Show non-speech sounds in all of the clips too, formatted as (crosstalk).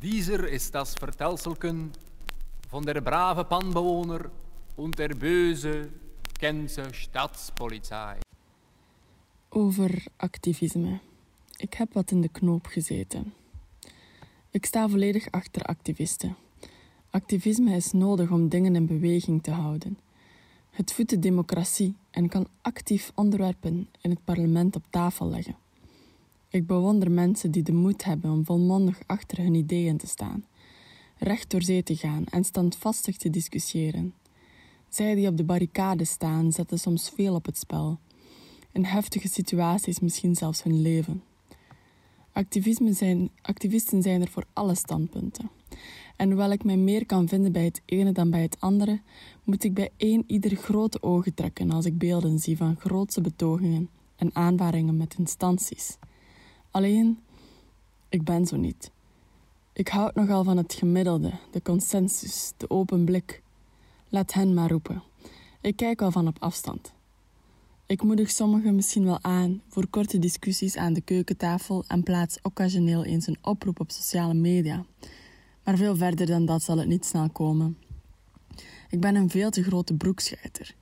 Dieser ist das Vertelselken von der brave Panbewohner und der böse Gentse Staatspolizei. Over activisme. Ik heb wat in de knoop gezeten. Ik sta volledig achter activisten. Activisme is nodig om dingen in beweging te houden. Het voedt de democratie en kan actief onderwerpen in het parlement op tafel leggen. Ik bewonder mensen die de moed hebben om volmondig achter hun ideeën te staan, recht door zee te gaan en standvastig te discussiëren. Zij die op de barricade staan, zetten soms veel op het spel. In heftige situaties misschien zelfs hun leven. Activisme zijn, activisten zijn er voor alle standpunten. En hoewel ik mij meer kan vinden bij het ene dan bij het andere, moet ik bij één ieder grote ogen trekken als ik beelden zie van grootse betogingen en aanvaringen met instanties. Alleen, ik ben zo niet. Ik houd nogal van het gemiddelde, de consensus, de open blik. Laat hen maar roepen. Ik kijk al van op afstand. Ik moedig sommigen misschien wel aan voor korte discussies aan de keukentafel en plaats occasioneel eens een oproep op sociale media. Maar veel verder dan dat zal het niet snel komen. Ik ben een veel te grote broekscheiter.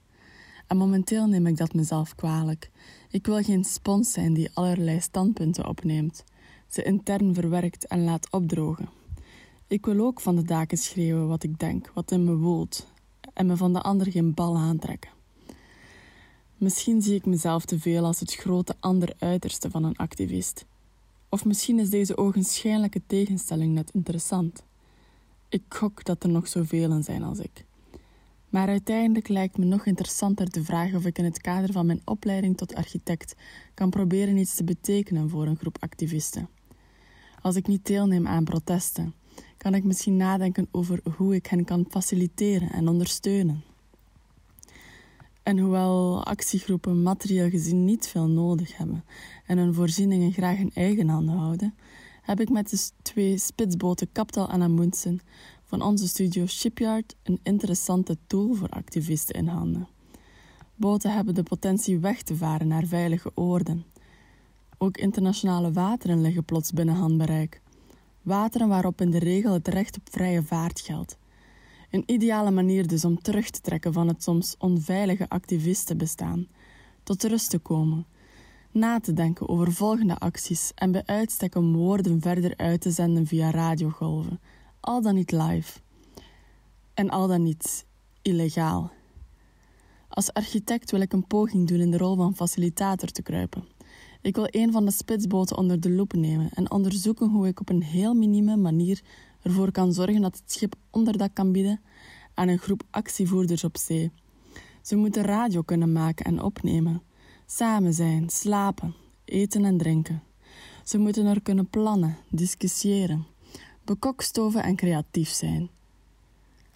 En momenteel neem ik dat mezelf kwalijk. Ik wil geen spons zijn die allerlei standpunten opneemt, ze intern verwerkt en laat opdrogen. Ik wil ook van de daken schreeuwen wat ik denk, wat in me woelt, en me van de ander geen bal aantrekken. Misschien zie ik mezelf te veel als het grote ander uiterste van een activist. Of misschien is deze ogenschijnlijke tegenstelling net interessant. Ik gok dat er nog zoveel zijn als ik. Maar uiteindelijk lijkt me nog interessanter de vraag of ik in het kader van mijn opleiding tot architect kan proberen iets te betekenen voor een groep activisten. Als ik niet deelneem aan protesten, kan ik misschien nadenken over hoe ik hen kan faciliteren en ondersteunen. En hoewel actiegroepen materieel gezien niet veel nodig hebben en hun voorzieningen graag in eigen handen houden, heb ik met de twee spitsboten Kaptal en Amundsen van onze studio Shipyard een interessante tool voor activisten in handen. Boten hebben de potentie weg te varen naar veilige oorden. Ook internationale wateren liggen plots binnen handbereik. Wateren waarop in de regel het recht op vrije vaart geldt. Een ideale manier dus om terug te trekken van het soms onveilige activistenbestaan, tot rust te komen, na te denken over volgende acties en bij uitstek om woorden verder uit te zenden via radiogolven, al dan niet live en al dan niet illegaal. Als architect wil ik een poging doen in de rol van facilitator te kruipen. Ik wil een van de spitsboten onder de loep nemen en onderzoeken hoe ik op een heel minieme manier ervoor kan zorgen dat het schip onderdak kan bieden aan een groep actievoerders op zee. Ze moeten radio kunnen maken en opnemen, samen zijn, slapen, eten en drinken. Ze moeten er kunnen plannen, discussiëren, bekokstoven en creatief zijn.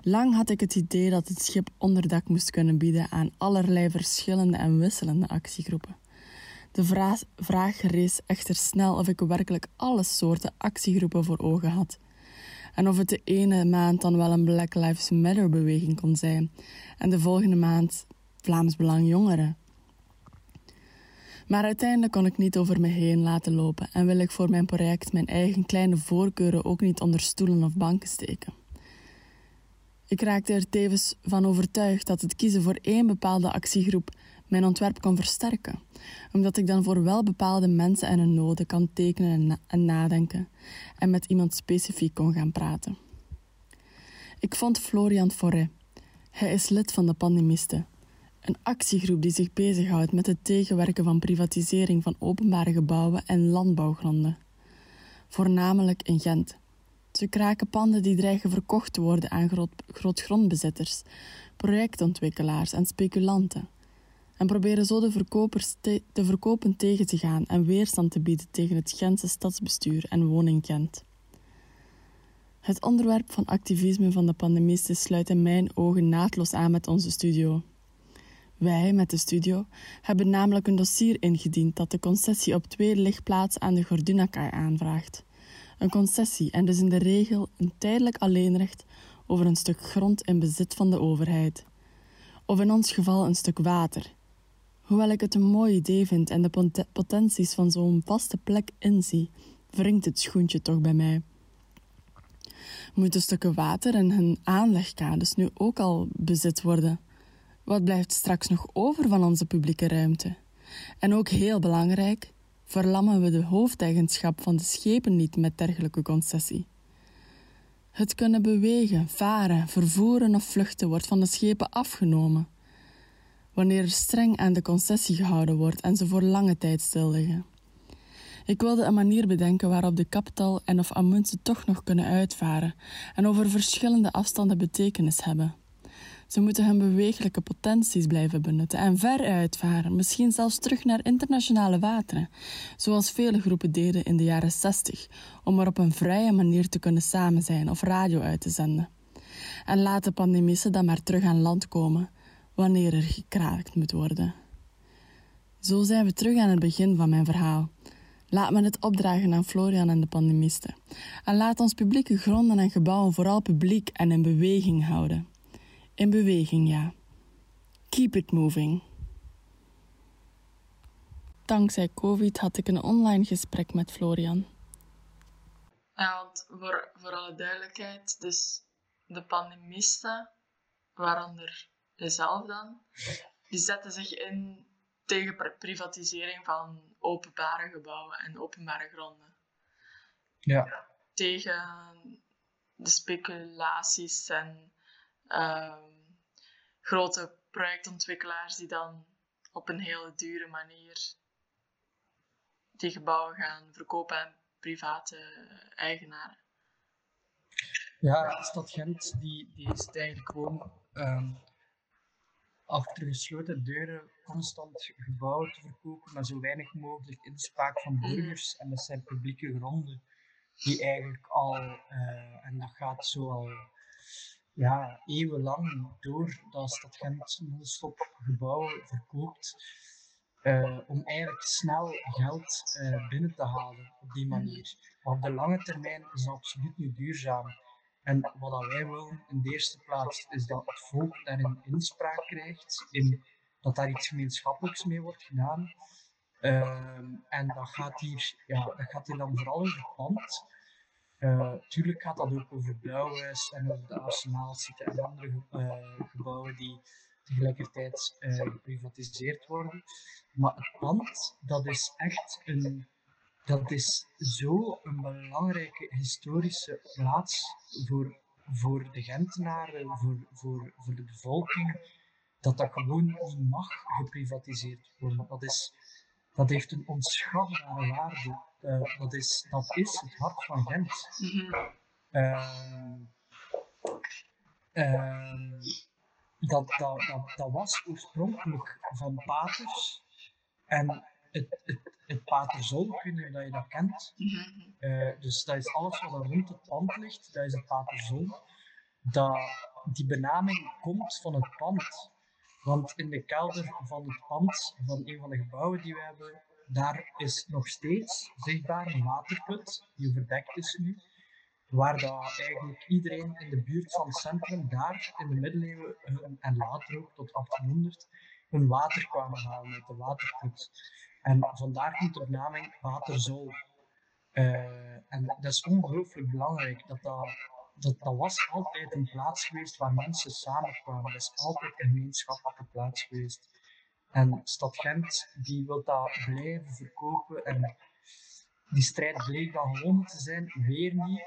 Lang had ik het idee dat het schip onderdak moest kunnen bieden aan allerlei verschillende en wisselende actiegroepen. De vraag, rees echter snel of ik werkelijk alle soorten actiegroepen voor ogen had. En of het de ene maand dan wel een Black Lives Matter beweging kon zijn en de volgende maand Vlaams Belang Jongeren. Maar uiteindelijk kon ik niet over me heen laten lopen en wil ik voor mijn project mijn eigen kleine voorkeuren ook niet onder stoelen of banken steken. Ik raakte er tevens van overtuigd dat het kiezen voor één bepaalde actiegroep mijn ontwerp kon versterken, omdat ik dan voor wel bepaalde mensen en hun noden kan tekenen en, nadenken en met iemand specifiek kon gaan praten. Ik vond Florian Forêt. Hij is lid van de Pandemisten, een actiegroep die zich bezighoudt met het tegenwerken van privatisering van openbare gebouwen en landbouwgronden, voornamelijk in Gent. Ze kraken panden die dreigen verkocht te worden aan groot, grootgrondbezitters, projectontwikkelaars en speculanten. En proberen zo de verkopers te, verkopen tegen te gaan en weerstand te bieden tegen het Gentse stadsbestuur en woning Gent. Het onderwerp van activisme van de pandemisten sluit in mijn ogen naadloos aan met onze studio. Wij, met de studio, hebben namelijk een dossier ingediend dat de concessie op twee lichtplaatsen aan de Gordunakaai aanvraagt een concessie en dus in de regel een tijdelijk alleenrecht over een stuk grond in bezit van de overheid. Of in ons geval een stuk water. Hoewel ik het een mooi idee vind en de potenties van zo'n vaste plek inzie, wringt het schoentje toch bij mij. Moeten stukken water en hun aanlegkades nu ook al bezit worden? Wat blijft straks nog over van onze publieke ruimte? En ook heel belangrijk, verlammen we de hoofdeigenschap van de schepen niet met dergelijke concessie. Het kunnen bewegen, varen, vervoeren of vluchten wordt van de schepen afgenomen. Wanneer er streng aan de concessie gehouden wordt en ze voor lange tijd stil liggen. Ik wilde een manier bedenken waarop de kapitaal en of Amundsen toch nog kunnen uitvaren en over verschillende afstanden betekenis hebben. Ze moeten hun bewegelijke potenties blijven benutten en ver uitvaren, misschien zelfs terug naar internationale wateren, zoals vele groepen deden in de jaren 60, om er op een vrije manier te kunnen samen zijn of radio uit te zenden. En laten pandemisten dan maar terug aan land komen wanneer er gekraakt moet worden. Zo zijn we terug aan het begin van mijn verhaal. Laat me het opdragen aan Florian en de pandemisten. En laat ons publieke gronden en gebouwen vooral publiek en in beweging houden. In beweging, ja. Keep it moving. Dankzij COVID had ik een online gesprek met Florian. Ja, want voor, voor alle duidelijkheid, dus de pandemisten, waaronder jezelf dan, die zetten zich in tegen privatisering van openbare gebouwen en openbare gronden. Ja. Tegen de speculaties en ehm, grote projectontwikkelaars die dan op een hele dure manier die gebouwen gaan verkopen aan private eigenaren. Ja, de stad Gent die, die is eigenlijk gewoon um, achter gesloten deuren constant gebouwen te verkopen met zo weinig mogelijk inspraak van mhm. burgers. En dat zijn publieke gronden die eigenlijk al, uh, en dat gaat zo al ja, eeuwenlang door, dat Stad Gent non-stop gebouwen verkoopt. Uh, om eigenlijk snel geld uh, binnen te halen op die manier. Maar op de lange termijn is dat absoluut niet duurzaam. En wat wij willen in de eerste plaats is dat het volk daarin inspraak krijgt, in, dat daar iets gemeenschappelijks mee wordt gedaan. Uh, en dat gaat, hier, ja, dat gaat hier dan vooral over pand. Uh, tuurlijk gaat dat ook over Blauwhuis en over de Arsenaalsite en andere uh, gebouwen die tegelijkertijd uh, geprivatiseerd worden. Maar het pand, dat is echt een dat is zo een belangrijke historische plaats voor, voor de Gentenaren, voor, voor, voor de bevolking, dat dat gewoon niet mag geprivatiseerd worden. Dat, is, dat heeft een onschatbare waarde. Uh, dat, is, dat is het hart van Gent. Mm dat, dat, dat, dat was oorspronkelijk van paters. En het, het, het Paterzol, of je dat kent. Dus dat is alles wat er rond het pand ligt, dat is het Paterzol. Dat, die benaming komt van het pand. Want in de kelder van het pand, van een van de gebouwen die we hebben, daar is nog steeds zichtbaar een waterput, die overdekt is nu. Waar dat eigenlijk iedereen in de buurt van het centrum daar in de middeleeuwen en later ook tot 1800 hun water kwamen halen uit de waterput. En vandaar komt de benaming waterzool. Uh, en dat is ongelooflijk belangrijk. Dat, dat, dat, dat was altijd een plaats geweest waar mensen samenkwamen. Dat is altijd een gemeenschappelijke plaats geweest. En Stad Gent die wil dat blijven verkopen. En die strijd bleek dan gewonnen te zijn, weer niet.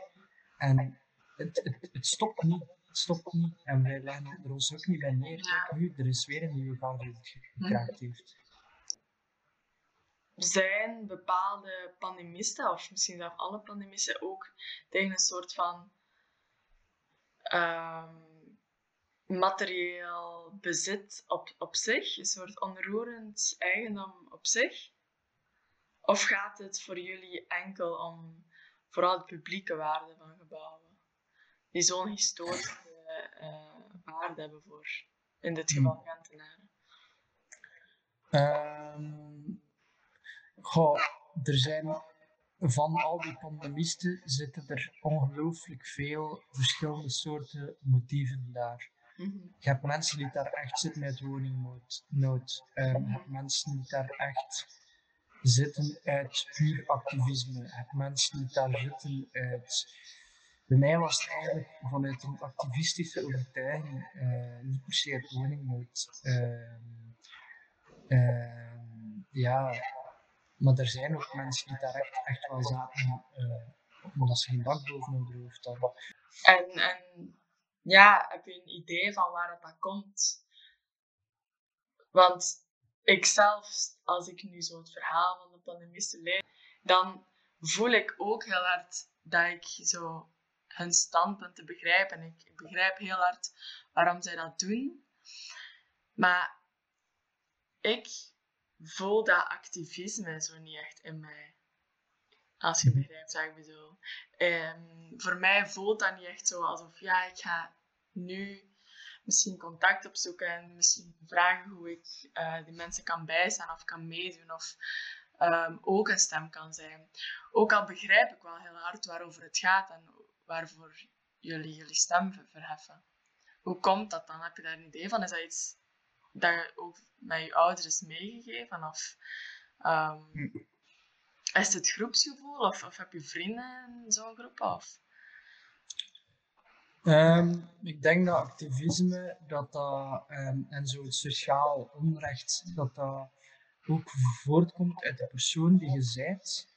En het, het, stopt niet. Het stopt niet. En wij leggen er ons ook niet bij neer. Nu, er is weer een nieuwe gang die het gekraakt heeft zijn bepaalde pandemisten, of misschien zelfs alle pandemisten, ook tegen een soort van um, materieel bezit op, op zich, een soort onroerend eigendom op zich? Of gaat het voor jullie enkel om vooral de publieke waarde van gebouwen, die zo'n historische uh, waarde hebben voor, in dit geval, hmm. Gentenaren? Um, Goh, er zijn van al die pandemisten zitten er ongelooflijk veel verschillende soorten motieven daar. Mhm. Je hebt mensen die daar echt zitten met woningnood. Um, je hebt mensen die daar echt zitten uit puur activisme. Je hebt mensen die daar zitten uit bij mij was het eigenlijk vanuit een activistische overtuiging uh, niet per se het woningnood. Uh, ja, maar er zijn ook mensen die daar echt, echt wel zaten, uh, omdat ze geen dak boven hun hoofd hadden. En, en ja, heb je een idee van waar dat komt? Want ik zelf, als ik nu zo het verhaal van de pandemisten lees, dan voel ik ook heel hard dat ik zo hun standpunten begrijp. En ik begrijp heel hard waarom zij dat doen. Maar ik voel dat activisme zo niet echt in mij. Als je mhm. begrijpt wat ik bedoel. Um, voor mij voelt dat niet echt zo alsof, ja, ik ga nu misschien contact opzoeken en misschien vragen hoe ik uh, die mensen kan bijstaan of kan meedoen of um, ook een stem kan zijn. Ook al begrijp ik wel heel hard waarover het gaat en waarvoor jullie jullie stem verheffen. Hoe komt dat dan? Heb je daar een idee van? Is dat iets dat je ook met je ouders is meegegeven? Of um, is het groepsgevoel? Of, of heb je vrienden in zo'n groep? Of? Um, ik denk dat activisme dat dat, um, en zo het sociaal onrecht, dat dat ook voortkomt uit de persoon die je bent,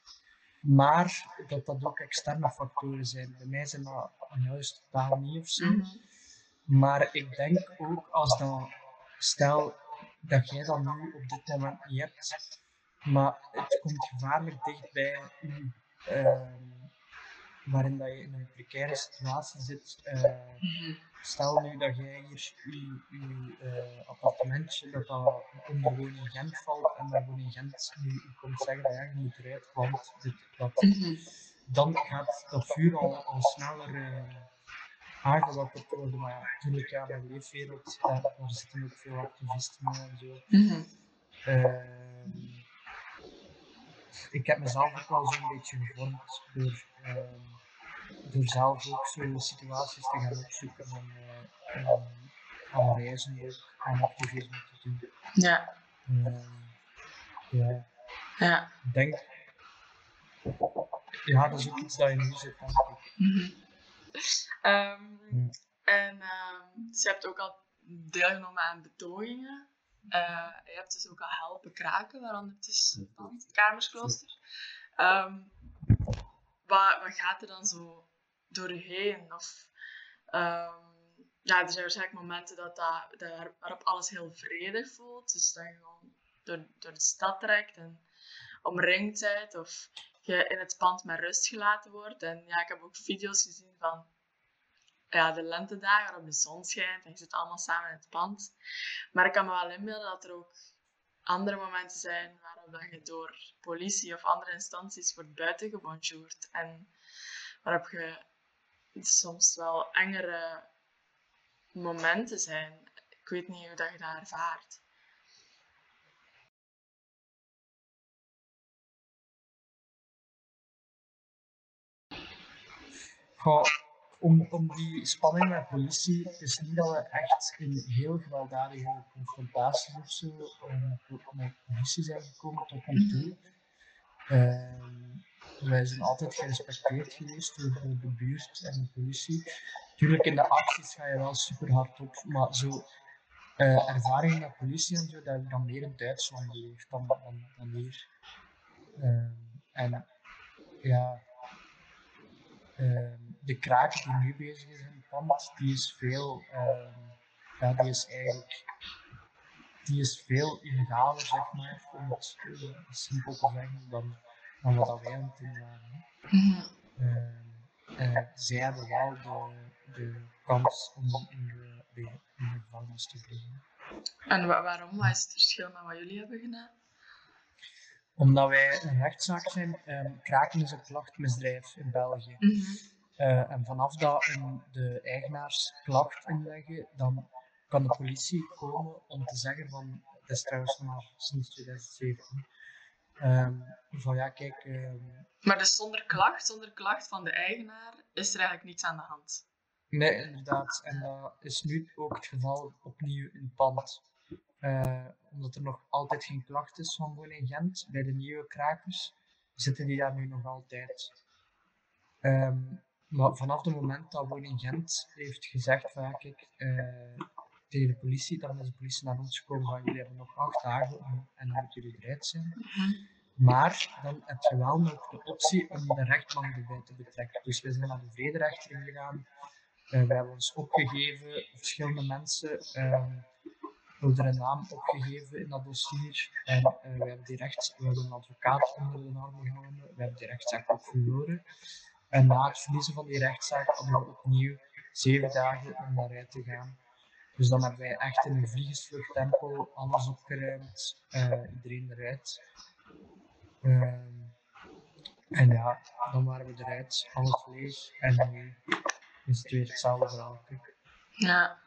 maar dat dat ook externe factoren zijn. Bij mij zijn dat juist totaal niet of zo. Mhm. Maar ik denk ook als dat, stel dat jij dat nu op dit moment niet hebt, maar het komt gevaarlijk dicht bij je. Uh, waarin dat je in een precaire situatie zit. Uh, stel nu dat jij hier je, je uh, appartementje, dat dat onder gewoon in Gent valt en dat gewoon in Gent nu komt zeggen dat ja, je moet eruit, want dit, dat. Dan gaat dat vuur al, al sneller uh, aangewakkerd worden. Maar ja, natuurlijk, ja, mijn leefwereld, daar, daar zitten ook veel activisten en zo. Mm ik heb mezelf ook wel zo'n beetje gevormd door ehm, door zelf ook zo'n situaties te gaan opzoeken en uh, aan reizen ook, aan activisme te doen. Ja. Uh, ja. Ja. Ik denk, ja, dat is ook iets dat je nu zit, denk ik. Mm -hmm. um, En um, dus je hebt ook al deelgenomen aan betogingen. Uh, je hebt dus ook al helpen kraken, waaronder het is het Kamersklooster. Um, wat, wat gaat er dan zo door je heen? Of, um, ja, er zijn waarschijnlijk momenten dat, dat, dat, waarop alles heel vredig voelt. Dus dat je gewoon door, door de stad trekt en omringd bent. Of je in het pand met rust gelaten wordt. En ja, ik heb ook video's gezien van ja, de lentedagen waarop de zon schijnt en je zit allemaal samen in het pand. Maar ik kan me wel inbeelden dat er ook andere momenten zijn waarop dat je door politie of andere instanties wordt buitengebonjourd. En waarop je soms wel engere momenten zijn. Ik weet niet hoe dat je dat ervaart. Goh, om, die spanning met politie, is niet dat we echt in heel gewelddadige confrontaties of zo met, met politie zijn gekomen tot nu toe. Uh, wij zijn altijd gerespecteerd geweest door de buurt en de politie. Natuurlijk, in de acties ga je wel super hard op, maar zo uh, ervaring met politie en dat heb ik dan meer in Duitsland beleefd dan, dan, hier. Uh, en ja, uh, de kraak die nu bezig is in pand, die is veel, ehm, ja, die is eigenlijk, die is veel illegaler, zeg maar, om het simpel te zeggen, dan, dan wat wij aan het doen waren. Mm zij hebben wel de, de kans om in de, in de gevangenis te blijven. En waarom? Wat is het verschil met wat jullie hebben gedaan? Omdat wij een rechtszaak zijn, um, kraken is een klachtmisdrijf in België. Mm -hmm. Uh, en vanaf dat de eigenaars klacht inleggen, dan kan de politie komen om te zeggen van, dat is trouwens maar sinds 2017, um, van ja kijk, maar dus zonder klacht, zonder klacht van de eigenaar, is er eigenlijk niets aan de hand? Nee, inderdaad. En dat is nu ook het geval opnieuw in pand. Uh, omdat er nog altijd geen klacht is van woning Gent, bij de nieuwe krakers, zitten die daar nu nog altijd. Um, maar vanaf het moment dat Woning Gent heeft gezegd van ja, kijk, eh, tegen de politie, dan is de politie naar ons gekomen van jullie hebben nog acht dagen om, en dan moeten jullie eruit zijn. Maar dan heb je wel nog de optie om de rechtbank erbij te betrekken. Dus we zijn naar de vrederechter gegaan. Uh, we hebben ons opgegeven, verschillende mensen hebben er een naam opgegeven in dat dossier. En uh, we hebben die rechts, we hebben een advocaat onder de arm genomen. We hebben die rechtszaak ook verloren. En na het verliezen van die rechtszaak we opnieuw zeven dagen om daaruit te gaan. Dus dan hebben wij echt in een vliegensvluchttempo alles opgeruimd, uh, iedereen eruit. Uh, en ja, dan waren we eruit, alles leeg en nu is het weer hetzelfde verhaal. Ja,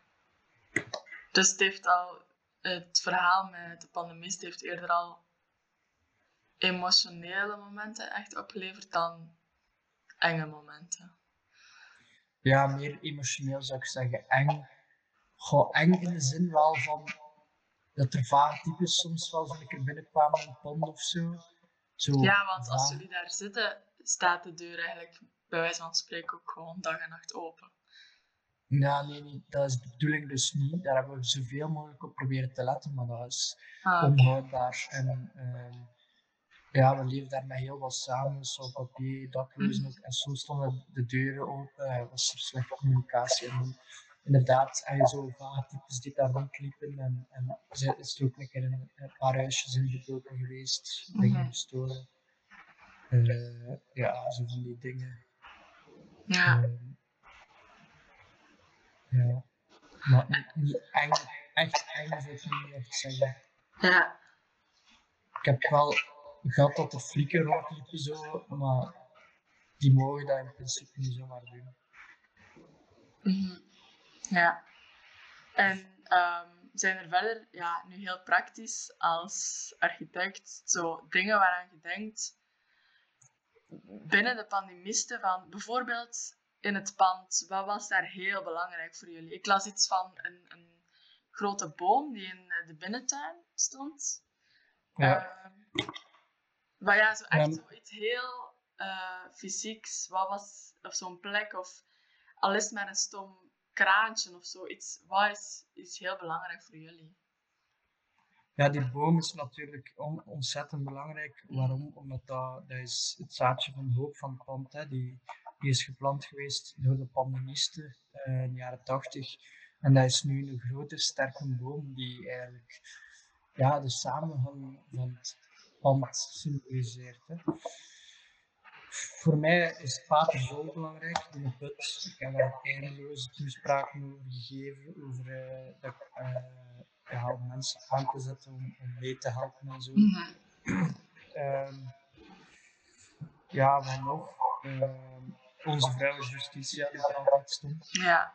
dus het heeft al, het verhaal met de pandemist heeft eerder al emotionele momenten echt opgeleverd dan enge momenten. Ja, meer emotioneel zou ik zeggen. Eng Goh, eng in de zin wel van dat er vaak types soms wel zo'n keer binnenkwamen in een pond of zo. zo ja, want als jullie daar zitten, staat de deur eigenlijk bij wijze van spreken ook gewoon dag en nacht open. Ja, nee, nee, dat is de bedoeling dus niet. Daar hebben we zoveel mogelijk op proberen te letten, maar dat is ah, onhoudbaar. En uh, ja, we leven daar met heel wat samen, zo papier, daklozen mm. En soms stonden de deuren open, was er slechte communicatie. En inderdaad, en zo vaak types die daar rondliepen. En, en er is ook een keer een, een paar huisjes ingebroken geweest, dingen mhm. gestolen. Uh, ja, zo van die dingen. Ja. Uh, ja. Maar niet eng, echt eng zou ik niet echt zeggen. Ja. Ik heb wel gehad dat er flikken rondliepen zo, maar die mogen dat in principe niet zomaar doen. Mm ja. En um, zijn er verder, ja, nu heel praktisch als architect, zo dingen waaraan je denkt binnen de pandemisten van bijvoorbeeld in het pand, wat was daar heel belangrijk voor jullie? Ik las iets van een, een grote boom die in de binnentuin stond. Ja. Uh, maar ja, zo echt zoiets heel uh, fysieks. Wat was, of zo'n plek, of al is maar een stom kraantje of zoiets. Wat is, is heel belangrijk voor jullie? Ja, die boom is natuurlijk on, ontzettend belangrijk. Waarom? Omdat dat, dat is het zaadje van hoop van pand. Hè. Die, die is geplant geweest door de pandemisten uh, in de jaren 80. En dat is nu een grote, sterke boom die eigenlijk ja, de samenhang van het Hè voor mij is Pater zo belangrijk, de put. Ik heb daar eindeloze toespraken over gegeven, over uh, dat, uh, ja, om mensen aan te zetten om, om mee te helpen en zo. Mm -hmm. um, ja, wat nog? Um, onze vrouw is Justitia, er altijd stond. Ja.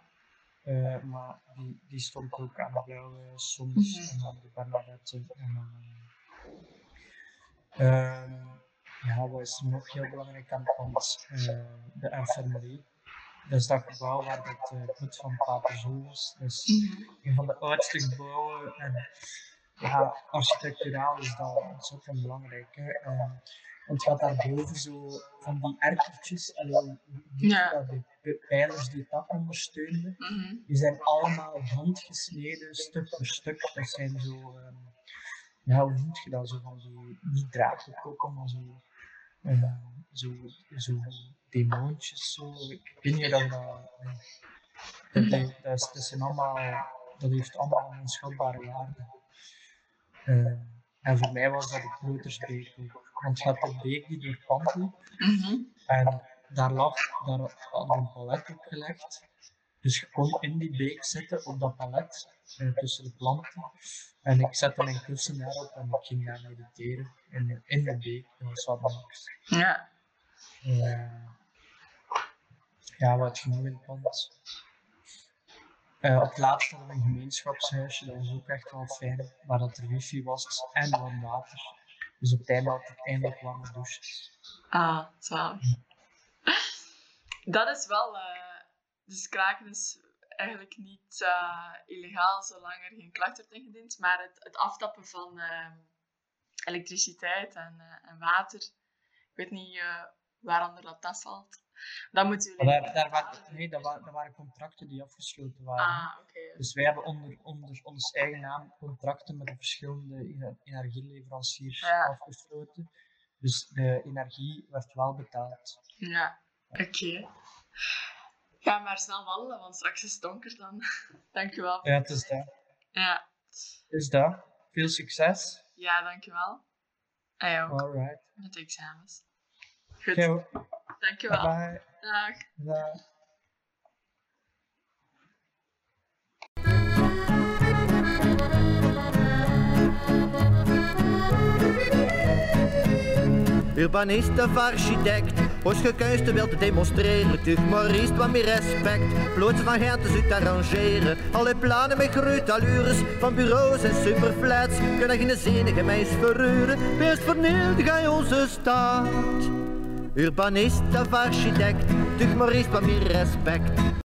Uh, maar die, die stond ook aan de blauwe soms mm -hmm. en aan de Bernadette. En, um, ja, wat is nog heel belangrijk aan het pand? Uh, de infirmerie. Dat is dat gebouw waar het put van Pater Zool is. Dat is -hmm. een van de oudste gebouwen. En ja, architecturaal is dat ontzettend belangrijk. Hè. Uh, want je had daarboven zo van die erkertjes, en ja. de pijlers die het dak ondersteunen, -hmm. die zijn allemaal handgesneden, stuk voor stuk. Dat zijn zo, um, ja, hoe noem je dat? Zo van die, niet draadgekokken, maar zo uh, zo, zo demoontjes, zo. Ik weet niet dat dat. Dat, dat, dat, is, dat, zijn allemaal, dat heeft allemaal een onschatbare waarde. Uh, en voor mij was dat de Klotersbeek Want je had de beek die door het pand liep. Mm -hmm. En daar lag, daar hadden we een palet opgelegd. Dus je kon in die beek zitten op dat palet, tussen de planten. En ik zette mijn kussen daarop en ik ging daar mediteren in, in de beek. Dat was wat. Ja. Uh, ja, wat genoeg in het pand. Uh, op het laatst hadden we een gemeenschapshuisje, dat was ook echt wel fijn, waar dat er wifi was en warm water. Dus op het einde had ik eindelijk warme douches. Ah, zo. Dat is wel... Uh, dus kraken is eigenlijk niet uh, illegaal zolang er geen klacht wordt ingediend. Maar het, het aftappen van uh, elektriciteit en, uh, en, water, ik weet niet waaronder dat dat valt. Dan moeten jullie... Daar, daar waren, nee, dat waren, dat waren contracten die afgesloten waren. Ah, oké. Dus wij hebben onder, onder ons eigen naam contracten met de verschillende ener- energieleveranciers Ja. afgesloten. Dus de energie werd wel betaald. Ja, oké. Ga maar snel wandelen, want straks is het donker dan. (laughs) Dankjewel. Ja, het is dat. Ja, Het is dat. Veel succes. ja dankjewel. En jij ook, Alright. met de examens. Goed, dankjewel. Bye. Dag. Dag. Urbanist of architect, gekuiste wil te demonstreren. Tuig Maurice, wat meer respect. Ploots van uit te arrangeren. Alle plannen met grote allures, van bureaus en superflats. Kunnen geen zenige meis verruren. Wees vernield, gij onze staat. Urbanist of architect, tuig Maurice, wat meer respect.